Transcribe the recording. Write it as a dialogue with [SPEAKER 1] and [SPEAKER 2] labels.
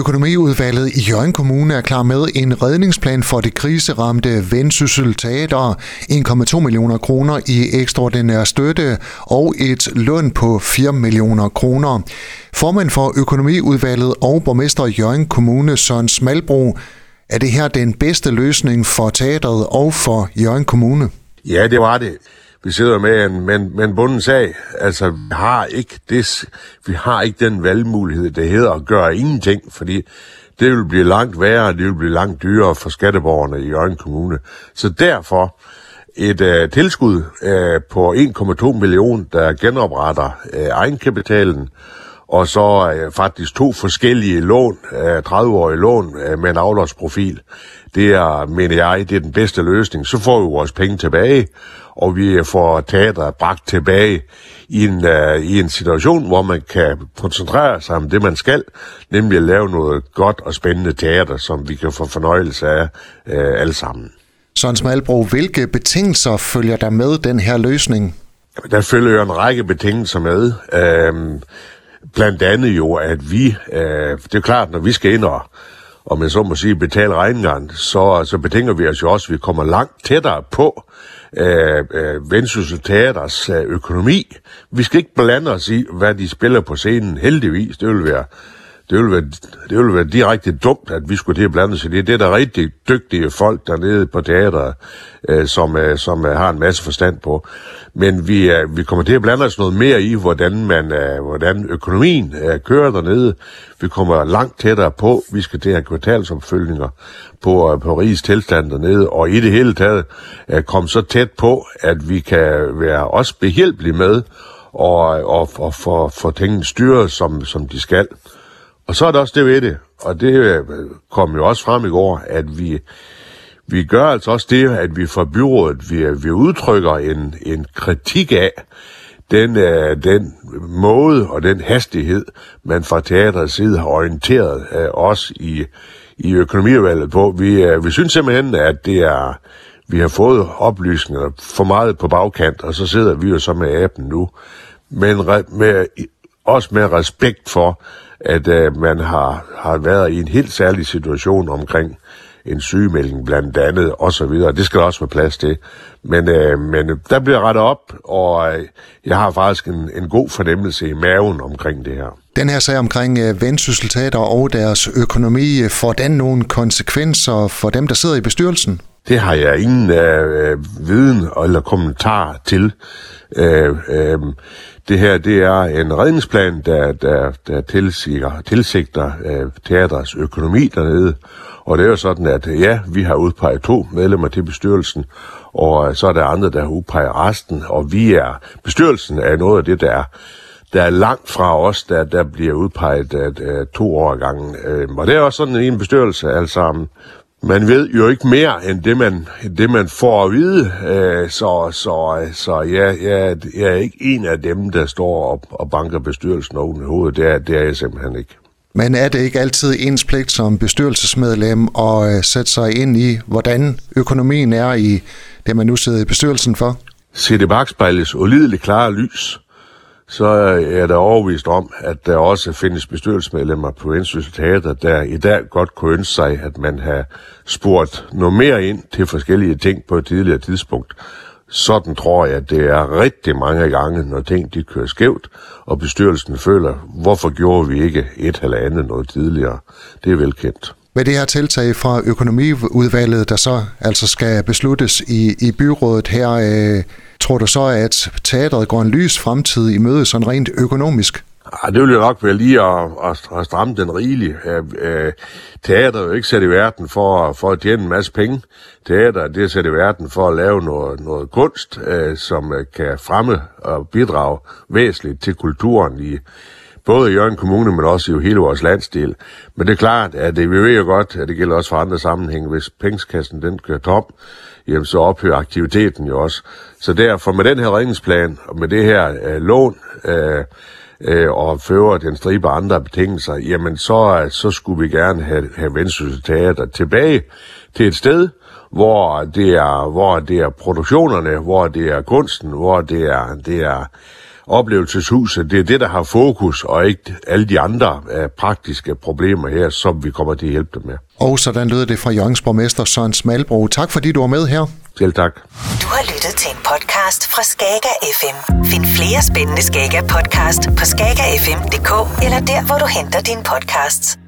[SPEAKER 1] Økonomiudvalget i Jørgen Kommune er klar med en redningsplan for det kriseramte Vendsyssel Teater, 1,2 millioner kroner i ekstraordinær støtte og et løn på 4 millioner kroner. Formand for Økonomiudvalget og borgmester i Jørgen Kommune Søren Smalbro, er det her den bedste løsning for teateret og for Jørgen Kommune?
[SPEAKER 2] Ja, det var det vi sidder med en, med, en, med en bunden sag. Altså, vi har ikke det, vi har ikke den valgmulighed, det hedder at gøre ingenting, fordi det vil blive langt værre, og det vil blive langt dyrere for skatteborgerne i Jørgen Kommune. Så derfor et uh, tilskud uh, på 1,2 millioner, der genopretter uh, egenkapitalen, og så uh, faktisk to forskellige lån, uh, 30-årige lån uh, med en aflåsprofil. Det er, mener jeg, det er den bedste løsning. Så får vi vores penge tilbage, og vi får teateret bragt tilbage i en, uh, i en situation, hvor man kan koncentrere sig om det, man skal, nemlig at lave noget godt og spændende teater, som vi kan få fornøjelse af uh, alle sammen.
[SPEAKER 1] Søren Smalbro, hvilke betingelser følger der med den her løsning?
[SPEAKER 2] Der følger jo en række betingelser med. Uh, blandt andet jo, at vi, øh, det er klart, når vi skal ind og og man så må sige betale regningerne, så, så betinger vi os jo også, at vi kommer langt tættere på øh, øh, Vendsyssel Teaters øh, økonomi. Vi skal ikke blande os i, hvad de spiller på scenen, heldigvis. Det vil være det ville, være, det ville være direkte dumt, at vi skulle til at blande os i det. Det er der rigtig dygtige folk dernede på teateret, øh, som, øh, som øh, har en masse forstand på. Men vi, øh, vi kommer til at blande os noget mere i, hvordan, man, øh, hvordan økonomien øh, kører dernede. Vi kommer langt tættere på. Vi skal til at have kvartalsopfølgninger på, øh, på rigets tilstand dernede, og i det hele taget øh, komme så tæt på, at vi kan være også behjælpelige med og, øh, og, og få for tingene styret, som, som de skal. Og så er der også det ved det, og det øh, kom jo også frem i går, at vi, vi gør altså også det, at vi fra byrådet, vi, vi udtrykker en, en kritik af den, øh, den måde og den hastighed, man fra teaterets side har orienteret øh, os i, i økonomivalget på. Vi, øh, vi synes simpelthen, at det er, vi har fået oplysninger for meget på bagkant, og så sidder vi jo så med appen nu. Men med, også med respekt for, at øh, man har, har været i en helt særlig situation omkring en sygemelding blandt andet, og så videre. Det skal der også være plads til. Men, øh, men øh, der bliver rettet op, og øh, jeg har faktisk en, en god fornemmelse i maven omkring det her.
[SPEAKER 1] Den her sag omkring øh, Vendsyssel og deres økonomi, øh, får den nogle konsekvenser for dem, der sidder i bestyrelsen?
[SPEAKER 2] Det har jeg ingen øh, øh, viden eller kommentar til. Øh, øh, det her det er en redningsplan, der, der, der tilsiger, tilsigter øh, teatrets økonomi dernede. Og det er jo sådan, at øh, ja, vi har udpeget to medlemmer til bestyrelsen, og øh, så er der andre, der har udpeget resten, og vi er, bestyrelsen er noget af det, der er der er langt fra os, der, der bliver udpeget at, at, to år gangen. Og det er også sådan en bestyrelse, altså man ved jo ikke mere end det, man, det, man får at vide. Uh, så så, så ja, jeg, jeg er ikke en af dem, der står og, og banker bestyrelsen over hovedet. Det er, det er jeg simpelthen ikke.
[SPEAKER 1] Men er det ikke altid ens pligt som bestyrelsesmedlem at sætte sig ind i, hvordan økonomien er i det, man nu sidder i bestyrelsen for?
[SPEAKER 2] Se det bagspejles ulideligt klare lys så er der overvist om, at der også findes bestyrelsesmedlemmer på Vendsyssel Teater, der i dag godt kunne ønske sig, at man har spurgt noget mere ind til forskellige ting på et tidligere tidspunkt. Sådan tror jeg, at det er rigtig mange gange, når ting de kører skævt, og bestyrelsen føler, hvorfor gjorde vi ikke et eller andet noget tidligere. Det er velkendt.
[SPEAKER 1] Med det her tiltag fra økonomiudvalget, der så altså skal besluttes i, i byrådet her, øh, Tror du så, at teatret går en lys fremtid i møde sådan rent økonomisk?
[SPEAKER 2] Ja, det vil jo nok være lige at, at, at stramme den rigeligt. Øh, Teater er jo ikke sat i verden for, for at tjene en masse penge. Teater det er sat i verden for at lave noget, noget kunst, øh, som øh, kan fremme og bidrage væsentligt til kulturen i både i Jørgen Kommune, men også i hele vores landsdel. Men det er klart, at det, vi ved jo godt, at det gælder også for andre sammenhænge. Hvis pengeskassen den kører tom, jamen så ophører aktiviteten jo også. Så derfor med den her redningsplan og med det her øh, lån øh, øh, og fører den stribe andre betingelser, jamen så, øh, så skulle vi gerne have, have Vendsyssel Teater tilbage til et sted, hvor det er, hvor det er produktionerne, hvor det er kunsten, hvor det er, det er oplevelseshuset, det er det, der har fokus, og ikke alle de andre uh, praktiske problemer her, som vi kommer til at hjælpe dem med.
[SPEAKER 1] Og sådan lyder det fra Jørgens borgmester Søren Smalbro. Tak fordi du var med her.
[SPEAKER 2] Selv tak.
[SPEAKER 3] Du har lyttet til en podcast fra Skager FM. Find flere spændende Skager podcast på skagerfm.dk eller der, hvor du henter dine podcasts.